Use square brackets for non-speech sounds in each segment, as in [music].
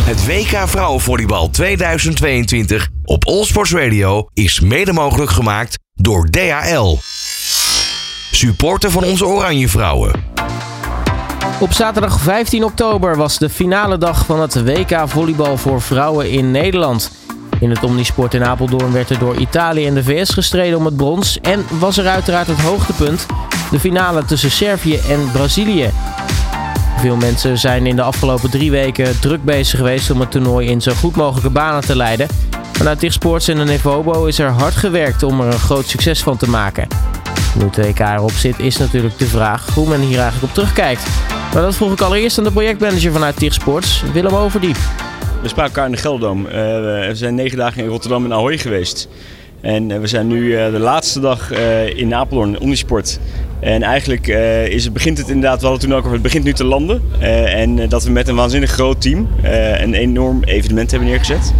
Het WK Vrouwenvolleybal 2022 op Allsports Radio is mede mogelijk gemaakt door DHL. Supporter van onze Oranje Vrouwen. Op zaterdag 15 oktober was de finale dag van het WK Volleybal voor vrouwen in Nederland. In het Omnisport in Apeldoorn werd er door Italië en de VS gestreden om het brons. En was er uiteraard het hoogtepunt, de finale tussen Servië en Brazilië. Veel mensen zijn in de afgelopen drie weken druk bezig geweest om het toernooi in zo goed mogelijke banen te leiden. Vanuit Tichtsports en de Nevobo is er hard gewerkt om er een groot succes van te maken. Nu het WK erop zit is natuurlijk de vraag hoe men hier eigenlijk op terugkijkt. Maar dat vroeg ik allereerst aan de projectmanager vanuit Tichtsports, Willem Overdiep. We spraken elkaar in de Gelderdoom. Uh, we zijn negen dagen in Rotterdam en Ahoy geweest. En uh, we zijn nu uh, de laatste dag in Apeldoorn, Omnisport. En eigenlijk is het, begint het inderdaad, we hadden toen ook over, het begint nu te landen. en dat we met een waanzinnig groot team een enorm evenement hebben neergezet.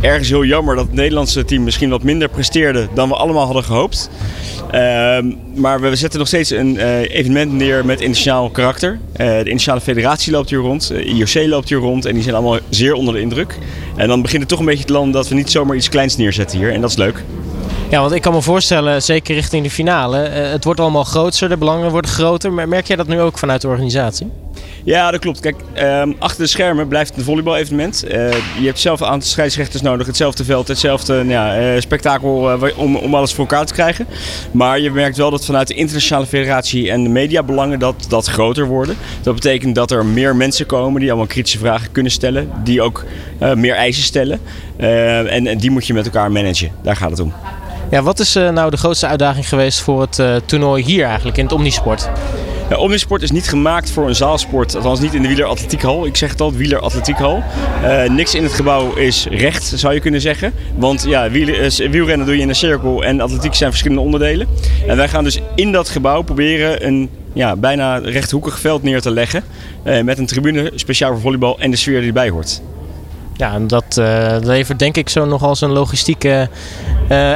Ergens heel jammer dat het Nederlandse team misschien wat minder presteerde dan we allemaal hadden gehoopt. Uh, maar we zetten nog steeds een uh, evenement neer met internationaal karakter. de Internationale Federatie loopt hier rond, IOC loopt hier rond en die zijn allemaal zeer onder de indruk. En dan begint het toch een beetje te landen dat we niet zomaar iets kleins neerzetten hier en dat is leuk. Ja, want ik kan me voorstellen, zeker richting de finale, het wordt allemaal groter, de belangen worden groter. Merk jij dat nu ook vanuit de organisatie? Ja, dat klopt. Kijk, um, achter de schermen blijft het een volleybal-evenement. Uh, je hebt zelf een aantal scheidsrechters nodig, hetzelfde veld, hetzelfde nou ja, uh, spektakel uh, om, om alles voor elkaar te krijgen. Maar je merkt wel dat vanuit de internationale federatie en de mediabelangen dat, dat groter worden. Dat betekent dat er meer mensen komen die allemaal kritische vragen kunnen stellen, die ook meer eisen stellen. En, en, die moet je met elkaar managen. Daar gaat het om. Ja, wat is nou de grootste uitdaging geweest voor het toernooi hier eigenlijk in het Omnisport? Ja, Omnisport is niet gemaakt voor een zaalsport, althans niet in de wieleratletiek Ik zeg het al, wieleratletiek-hal. Uh, niks in het gebouw is recht, zou je kunnen zeggen. Want ja, wielrennen doe je in een cirkel en atletiek zijn verschillende onderdelen. En wij gaan dus in dat gebouw proberen een ja, bijna rechthoekig veld neer te leggen. Uh, met een tribune speciaal voor volleybal en de sfeer die erbij hoort. Ja, en dat uh, levert denk ik zo nogal een logistieke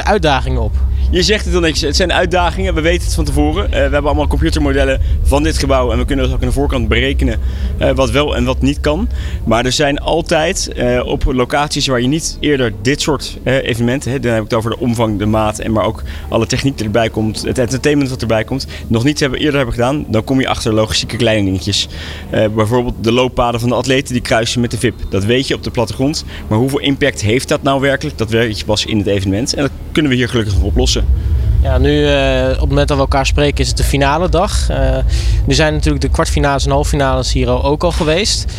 uitdaging op. Je zegt het al netjes, het zijn uitdagingen. We weten het van tevoren. Uh, we hebben allemaal computermodellen van dit gebouw. En we kunnen dus ook aan de voorkant berekenen uh, wat wel en wat niet kan. Maar er zijn altijd uh, op locaties waar je niet eerder dit soort evenementen... Hè, dan heb ik het over de omvang, de maat en maar ook alle techniek die erbij komt. Het entertainment wat erbij komt. Nog niet hebben, eerder hebben gedaan. Dan kom je achter logistieke kleine dingetjes. bijvoorbeeld de looppaden van de atleten die kruisen met de VIP. Dat weet je op de plattegrond. Maar hoeveel impact heeft dat nou werkelijk? Dat weet je pas in het evenement. En dat kunnen we hier gelukkig nog Ja, nu uh, op het moment dat we elkaar spreken is het de finale dag. Uh, nu zijn natuurlijk de kwartfinales en halffinales hier ook al geweest.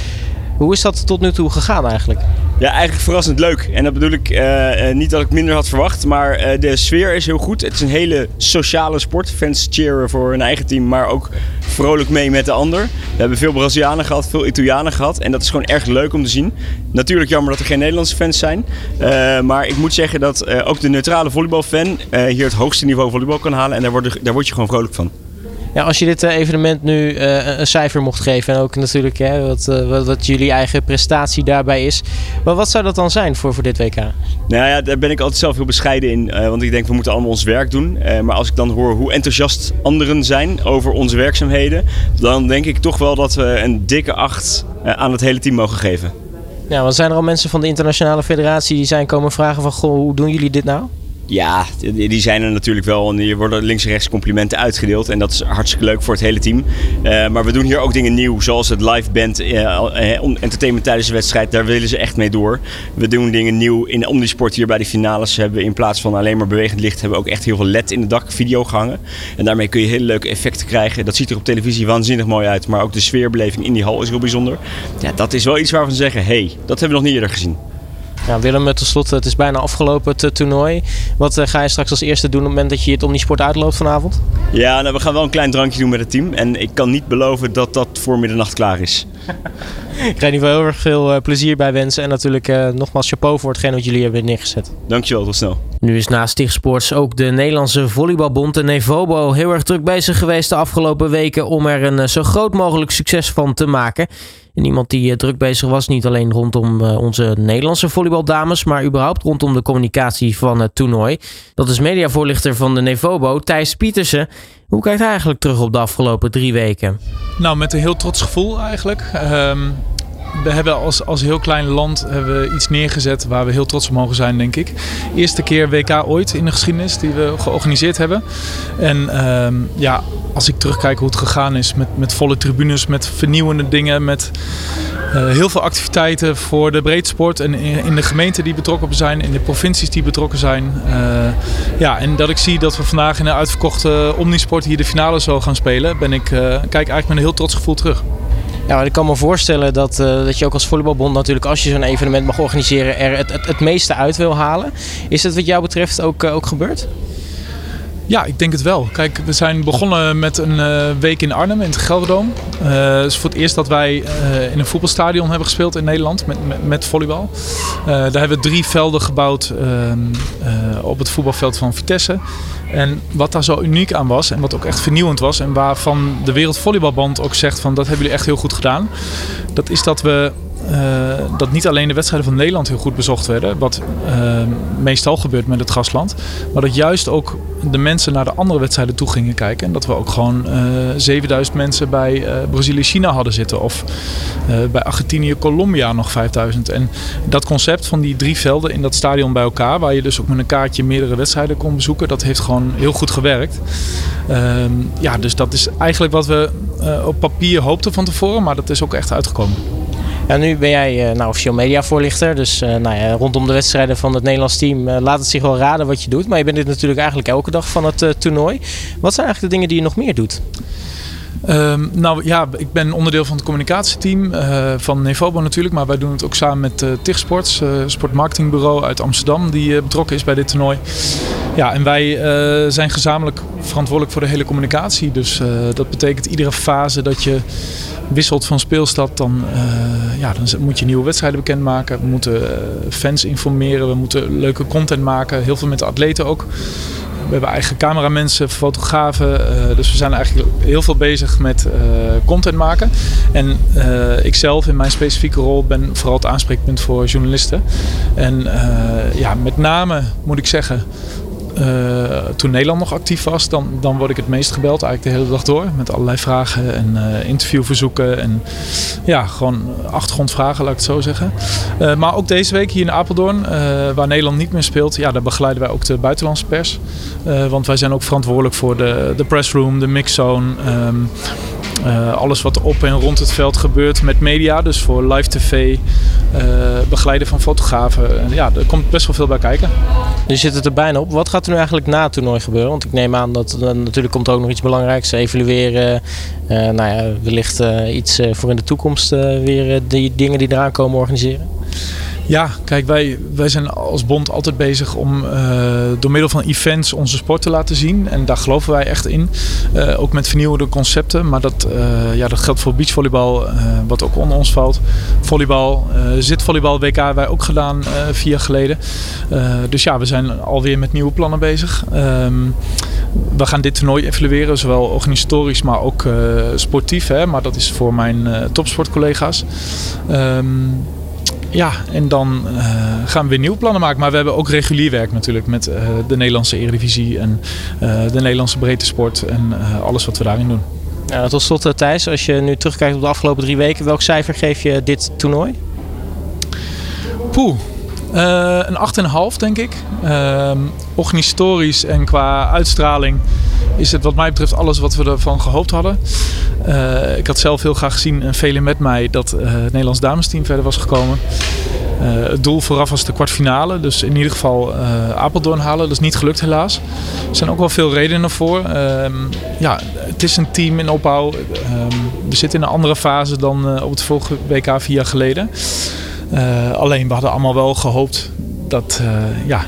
Hoe is dat tot nu toe gegaan eigenlijk? Ja, eigenlijk verrassend leuk. En dat bedoel ik uh, niet dat ik minder had verwacht, maar uh, de sfeer is heel goed. Het is een hele sociale sport. Fans cheeren voor hun eigen team, maar ook vrolijk mee met de ander. We hebben veel Brazilianen gehad, veel Italianen gehad. En dat is gewoon erg leuk om te zien. Natuurlijk jammer dat er geen Nederlandse fans zijn. Maar ik moet zeggen dat ook de neutrale volleybalfan hier het hoogste niveau volleybal kan halen. En daar word, daar word je gewoon vrolijk van. Ja, als je dit uh, evenement nu uh, een cijfer mocht geven en ook natuurlijk hè, wat, uh, wat, wat, jullie eigen prestatie daarbij is. Maar wat zou dat dan zijn voor, voor dit WK? Nou ja, daar ben ik altijd zelf heel bescheiden in. want ik denk we moeten allemaal ons werk doen. maar als ik dan hoor hoe enthousiast anderen zijn over onze werkzaamheden. Dan denk ik toch wel dat we een dikke acht aan het hele team mogen geven. Ja, want zijn er al mensen van de internationale federatie die zijn komen vragen van goh, hoe doen jullie dit nou? Ja, die zijn er natuurlijk wel. En hier worden links en rechts complimenten uitgedeeld. En dat is hartstikke leuk voor het hele team. Uh, maar we doen hier ook dingen nieuw. Zoals het live band uh, entertainment tijdens de wedstrijd. Daar willen ze echt mee door. We doen dingen nieuw. In Omnisport hier bij de finales hebben we in plaats van alleen maar bewegend licht... hebben we ook echt heel veel LED in de dak video gehangen. En daarmee kun je hele leuke effecten krijgen. Dat ziet er op televisie waanzinnig mooi uit. Maar ook de sfeerbeleving in die hal is heel bijzonder. Ja, dat is wel iets waarvan zeggen... hé, hey, dat hebben we nog niet eerder gezien. Ja, Willem, tenslotte, het is bijna afgelopen het toernooi. Wat uh, ga je straks als eerste doen op het moment dat je het Omnisport uitloopt vanavond? Ja, nou, we gaan wel een klein drankje doen met het team. En ik kan niet beloven dat dat voor middernacht klaar is. [laughs] ik ga in ieder geval heel erg veel uh, plezier bij wensen. En natuurlijk uh, nogmaals chapeau voor hetgeen wat jullie hebben neergezet. Dankjewel, tot snel. Nu is naast Stichtsports ook de Nederlandse volleybalbond, de Nevobo, heel erg druk bezig geweest de afgelopen weken om er een zo groot mogelijk succes van te maken. En iemand die uh, druk bezig was, niet alleen rondom uh, onze Nederlandse volleybaldames, maar überhaupt rondom de communicatie van het toernooi. Dat is mediavoorlichter van de Nevobo, Thijs Pietersen. Hoe kijkt hij eigenlijk terug op de afgelopen drie weken? Nou, met een heel trots gevoel eigenlijk. Um, we hebben als, als heel klein land hebben we iets neergezet waar we heel trots op mogen zijn, denk ik. Eerste keer WK ooit in de geschiedenis die we georganiseerd hebben. En ehm, ja, als ik terugkijk hoe het gegaan is met, met volle tribunes, met vernieuwende dingen, met uh, heel veel activiteiten voor de breedsport en in, de gemeenten die betrokken zijn, in de provincies die betrokken zijn. Uh, ja, en dat ik zie dat we vandaag in een uitverkochte Omnisport hier de finale zo gaan spelen, ben ik, uh, kijk eigenlijk met een heel trots gevoel terug. Ja, ik kan me voorstellen dat, uh, dat je ook als volleybalbond natuurlijk als je zo'n evenement mag organiseren er het, het, het, meeste uit wil halen. Is dat wat jou betreft ook, uh, ook gebeurd? Ja, ik denk het wel. Kijk, we zijn begonnen met een uh, week in Arnhem, in het Gelderdoom. Uh, het is voor het eerst dat wij uh, in een voetbalstadion hebben gespeeld in Nederland met, met, met volleybal. daar hebben we drie velden gebouwd ehm, op het voetbalveld van Vitesse. En wat daar zo uniek aan was en wat ook echt vernieuwend was en waarvan de Wereldvolleybalband ook zegt van dat hebben jullie echt heel goed gedaan. Dat is dat we uh, dat niet alleen de wedstrijden van Nederland heel goed bezocht werden, wat uh, meestal gebeurt met het gastland, maar dat juist ook de mensen naar de andere wedstrijden toe gingen kijken. En dat we ook gewoon uh, 7000 mensen bij Brazilië-China hadden zitten of bij Argentinië-Colombia nog 5000. En dat concept van die drie velden in dat stadion bij elkaar, waar je dus ook met een kaartje meerdere wedstrijden kon bezoeken, dat heeft gewoon heel goed gewerkt. Ehm, ja, dus dat is eigenlijk wat we op papier hoopten van tevoren, maar dat is ook echt uitgekomen. Ja, nu ben jij uh, nou, officieel mediavoorlichter. Dus uh, nou ja, rondom de wedstrijden van het Nederlands team uh, laat het zich wel raden wat je doet. Maar je bent dit natuurlijk eigenlijk elke dag van het toernooi. Wat zijn eigenlijk de dingen die je nog meer doet? Um, nou ja, ik ben onderdeel van het communicatieteam uh, van Nevobo natuurlijk. Maar wij doen het ook samen met uh, TIG Sports, uh, sportmarketingbureau uit Amsterdam, die betrokken is bij dit toernooi. Ja, en wij zijn gezamenlijk verantwoordelijk voor de hele communicatie. Dus dat betekent iedere fase dat je wisselt van speelstad, dan, ja, dan moet je nieuwe wedstrijden bekendmaken. We moeten fans informeren, we moeten leuke content maken. Heel veel met de atleten ook. We hebben eigen cameramensen, fotografen. Uh, dus we zijn eigenlijk heel veel bezig met uh, content maken. En uh, ik zelf in mijn specifieke rol ben vooral het aanspreekpunt voor journalisten. En ja, met name moet ik zeggen, uh, toen Nederland nog actief was, dan, dan word ik het meest gebeld eigenlijk de hele dag door. Met allerlei vragen en uh, interviewverzoeken en ja, gewoon achtergrondvragen, laat ik het zo zeggen. Uh, maar ook deze week hier in Apeldoorn, waar Nederland niet meer speelt, ja, daar begeleiden wij ook de buitenlandse pers. want wij zijn ook verantwoordelijk voor de, de pressroom, de mixzone. Um, uh, alles wat op en rond het veld gebeurt met media, dus voor live tv, uh, begeleiden van fotografen. En ja, er komt best wel veel bij kijken. Nu zit het er bijna op. Wat gaat er nu eigenlijk na het toernooi gebeuren? Want ik neem aan dat uh, natuurlijk komt er ook nog iets belangrijks. Evalueren, nou ja, wellicht iets voor in de toekomst weer die dingen die eraan komen organiseren. Ja, kijk, wij, wij zijn als bond altijd bezig om uh, door middel van events onze sport te laten zien. En daar geloven wij echt in. Uh, ook met vernieuwende concepten. Maar dat, uh, ja, dat geldt voor beachvolleybal, wat ook onder ons valt. Volleybal, zitvolleybal WK hebben wij ook gedaan vier jaar geleden. dus ja, we zijn alweer met nieuwe plannen bezig. Um, we gaan dit toernooi evalueren, zowel organisatorisch, maar ook sportief. Hè? Maar dat is voor mijn topsportcollega's. Um, ja, en dan uh, gaan we weer nieuwe plannen maken. Maar we hebben ook regulier werk natuurlijk met uh, de Nederlandse Eredivisie en uh, de Nederlandse breedte sport en alles wat we daarin doen. Tot slot Thijs, als je nu terugkijkt op de afgelopen drie weken, welk cijfer geef je dit toernooi? Poeh, een 8,5 denk ik. Uh, organisatorisch en qua uitstraling is het wat mij betreft alles wat we ervan gehoopt hadden. Uh, ik had zelf heel graag gezien en velen met mij dat het Nederlands damesteam verder was gekomen. het doel vooraf was de kwartfinale, dus in ieder geval Apeldoorn halen. Dat is niet gelukt helaas. Er zijn ook wel veel redenen voor. Ehm, ja, het is een team in opbouw. Ehm, we zitten in een andere fase dan op het vorige WK vier jaar geleden. Alleen we hadden allemaal wel gehoopt dat, ja,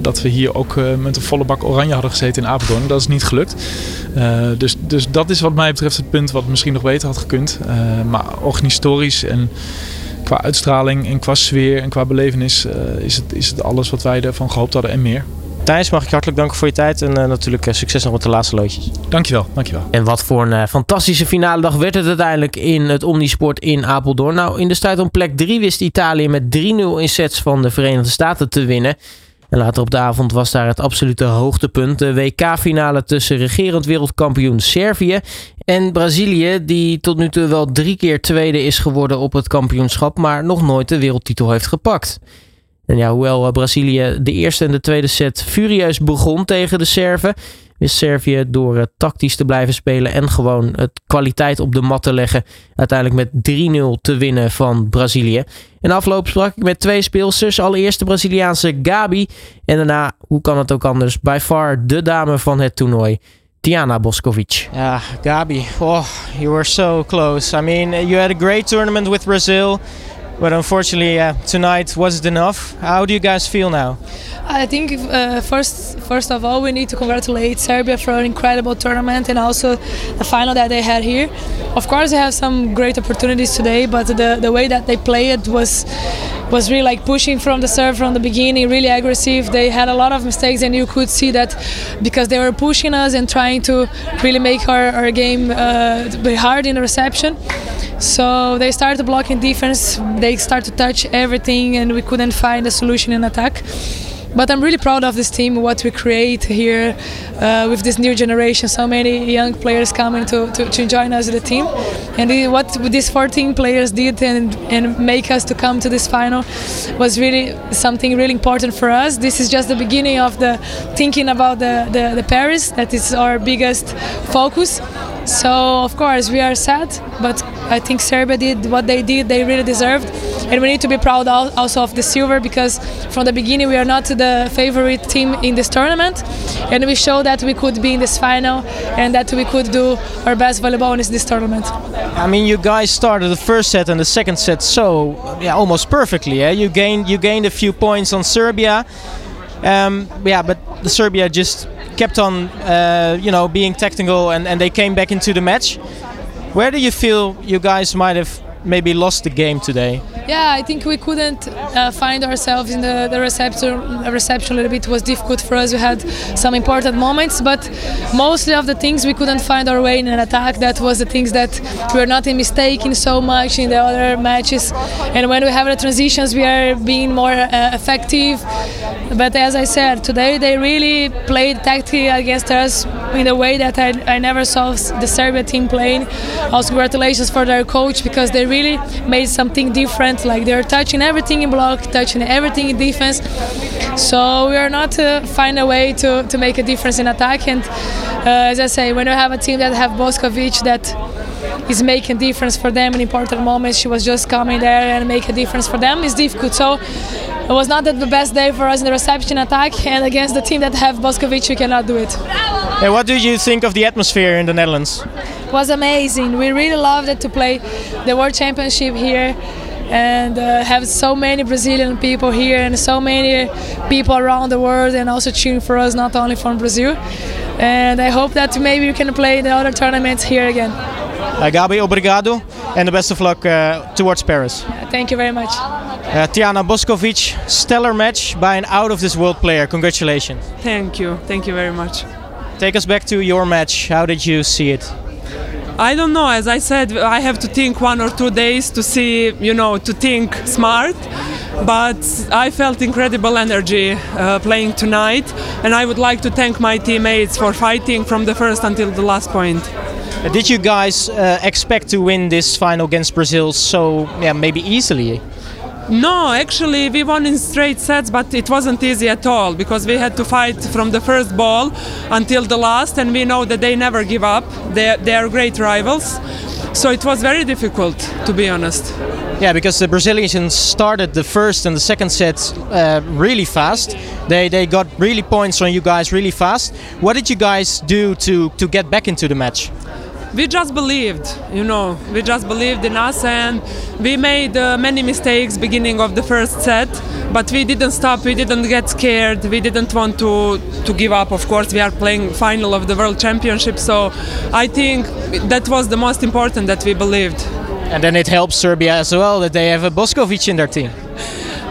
dat we hier ook uh, met een volle bak oranje hadden gezeten in Apeldoorn. Dat is niet gelukt. dus, dus dat is wat mij betreft het punt wat misschien nog beter had gekund. maar organisatorisch en qua uitstraling en qua sfeer en qua belevenis is, het, is het alles wat wij ervan gehoopt hadden en meer. Thijs, mag ik je hartelijk danken voor je tijd en uh, natuurlijk uh, succes nog met de laatste loodjes. Dankjewel, dankjewel. En wat voor een uh, fantastische finale dag werd het uiteindelijk in het Omnisport in Apeldoorn. Nou, in de strijd om plek 3 wist Italië met 3-0 in sets van de Verenigde Staten te winnen. En later op de avond was daar het absolute hoogtepunt. De WK-finale tussen regerend wereldkampioen Servië en Brazilië, die tot nu toe wel drie keer tweede is geworden op het kampioenschap, maar nog nooit de wereldtitel heeft gepakt. En ja, hoewel eh, Brazilië de eerste en de tweede set furieus begon tegen de Serven, wist Servië door uh, tactisch te blijven spelen en gewoon het kwaliteit op de mat te leggen, uiteindelijk met 3-0 te winnen van Brazilië. In afloop sprak ik met twee speelsters. Allereerst de Braziliaanse Gabi en daarna, hoe kan het ook anders, by far de dame van het toernooi. Tiana Boskovic. Yeah, Gabi. Oh, you were so close. I mean, you had a great tournament with Brazil. But unfortunately, uh, tonight wasn't enough. How do you guys feel now? I think uh, first, first of all, we need to congratulate Serbia for an incredible tournament and also the final that they had here. Of course, they have some great opportunities today, but the, the way that they played was was really like pushing from the serve from the beginning, really aggressive. They had a lot of mistakes, and you could see that because they were pushing us and trying to really make our, our game uh, be hard in the reception. So they started blocking defense. They started to touch everything, and we couldn't find a solution in attack. But I'm really proud of this team, what we create here uh, with this new generation. So many young players coming to, to, to join us the team, and what these 14 players did and, and make us to come to this final was really something really important for us. This is just the beginning of the thinking about the, the, the Paris. That is our biggest focus. So of course we are sad, but I think Serbia did what they did. They really deserved, and we need to be proud also of the silver because from the beginning we are not the favorite team in this tournament, and we showed that we could be in this final and that we could do our best volleyball in this tournament. I mean, you guys started the first set and the second set so yeah almost perfectly. Yeah, you gained you gained a few points on Serbia. Um, yeah, but Serbia just kept on, uh, you know, being technical, and, and they came back into the match. Where do you feel you guys might have maybe lost the game today? Yeah, I think we couldn't uh, find ourselves in the, the reception. reception a little bit was difficult for us. We had some important moments, but mostly of the things we couldn't find our way in an attack. That was the things that we were not mistaking so much in the other matches. And when we have the transitions, we are being more uh, effective. But as I said, today they really played tactically against us in a way that I, I never saw the Serbia team playing. Also, congratulations for their coach because they really made something different. Like they're touching everything in block, touching everything in defense. So we are not to find a way to, to make a difference in attack. And uh, as I say, when you have a team that have Boskovic that is making difference for them in important moments, she was just coming there and make a difference for them. It's difficult. So it was not the best day for us in the reception attack, and against the team that have Boskovic, we cannot do it. And what do you think of the atmosphere in the Netherlands? It was amazing. We really loved it to play the World Championship here and uh, have so many Brazilian people here and so many people around the world and also cheering for us, not only from Brazil. And I hope that maybe we can play the other tournaments here again. Uh, Gabi, obrigado, and the best of luck uh, towards Paris. Thank you very much. Uh, Tiana Boskovic, stellar match by an out of this world player. Congratulations. Thank you. Thank you very much. Take us back to your match. How did you see it? I don't know. As I said, I have to think one or two days to see, you know, to think smart. But I felt incredible energy uh, playing tonight, and I would like to thank my teammates for fighting from the first until the last point. Did you guys uh, expect to win this final against Brazil so, yeah, maybe easily? No, actually, we won in straight sets, but it wasn't easy at all because we had to fight from the first ball until the last, and we know that they never give up. They, they are great rivals. So it was very difficult, to be honest. Yeah, because the Brazilians started the first and the second set uh, really fast. They, they got really points on you guys really fast. What did you guys do to, to get back into the match? We just believed you know we just believed in us and we made uh, many mistakes beginning of the first set but we didn't stop we didn't get scared we didn't want to to give up. Of course we are playing final of the world championship so i think that was the most important that we believed. And then it helps serbia as well that they have a boskovic in their team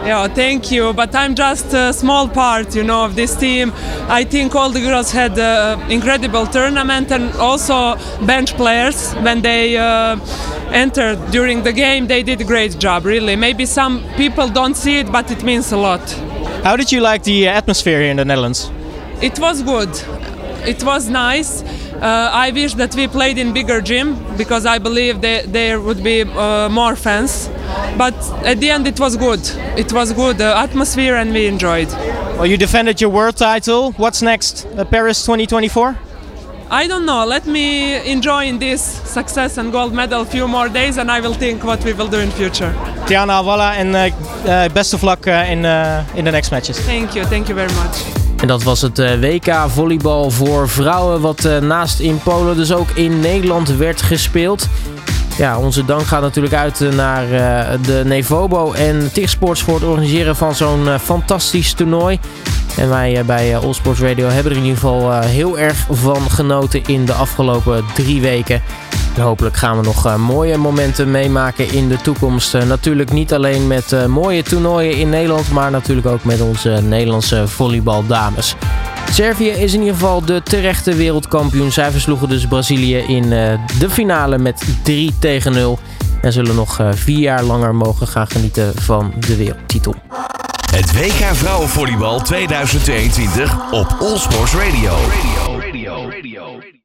yeah, thank you. But I'm just a small part, you know, of this team. I think all the girls had an incredible tournament, and also bench players when they uh, entered during the game, they did a great job. Really, maybe some people don't see it, but it means a lot. How did you like the atmosphere here in the Netherlands? It was good. It was nice. Uh, I wish that we played in bigger gym because I believe that there would be uh, more fans. But at the end, it was good. It was good the atmosphere, and we enjoyed. Well, you defended your world title. What's next? Uh, Paris 2024? I don't know. Let me enjoy in this success and gold medal a few more days, and I will think what we will do in future. Tiana Alwala en uh, uh, best of luck uh, in, in the next matches. Thank you. Thank you very much. En dat was het WK volleybal voor vrouwen, wat naast in Polen dus ook in Nederland werd gespeeld. Ja, onze dank gaat natuurlijk uit naar de Nevobo en Tigsports voor het organiseren van zo'n fantastisch toernooi. En wij bij All Sports Radio hebben er in ieder geval heel erg van genoten in de afgelopen drie weken. En hopelijk gaan we nog mooie momenten meemaken in de toekomst. natuurlijk niet alleen met mooie toernooien in Nederland, maar natuurlijk ook met onze Nederlandse volleybaldames. Servië is in ieder geval de terechte wereldkampioen. Zij versloegen dus Brazilië in de finale met 3 tegen 0. En zullen nog vier jaar langer mogen gaan genieten van de wereldtitel. Het WK Vrouwenvolleybal 2022 op All Sports Radio. radio, radio, radio.